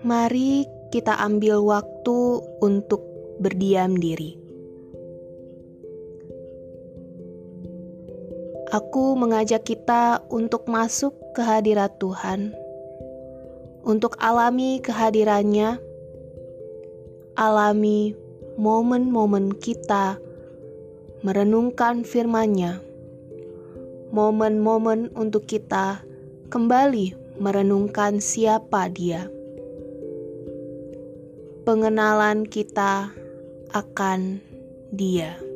Mari kita ambil waktu untuk berdiam diri. Aku mengajak kita untuk masuk ke hadirat Tuhan, untuk alami kehadirannya, alami momen-momen kita merenungkan firman-Nya, momen-momen untuk kita kembali merenungkan siapa Dia. Pengenalan kita akan Dia.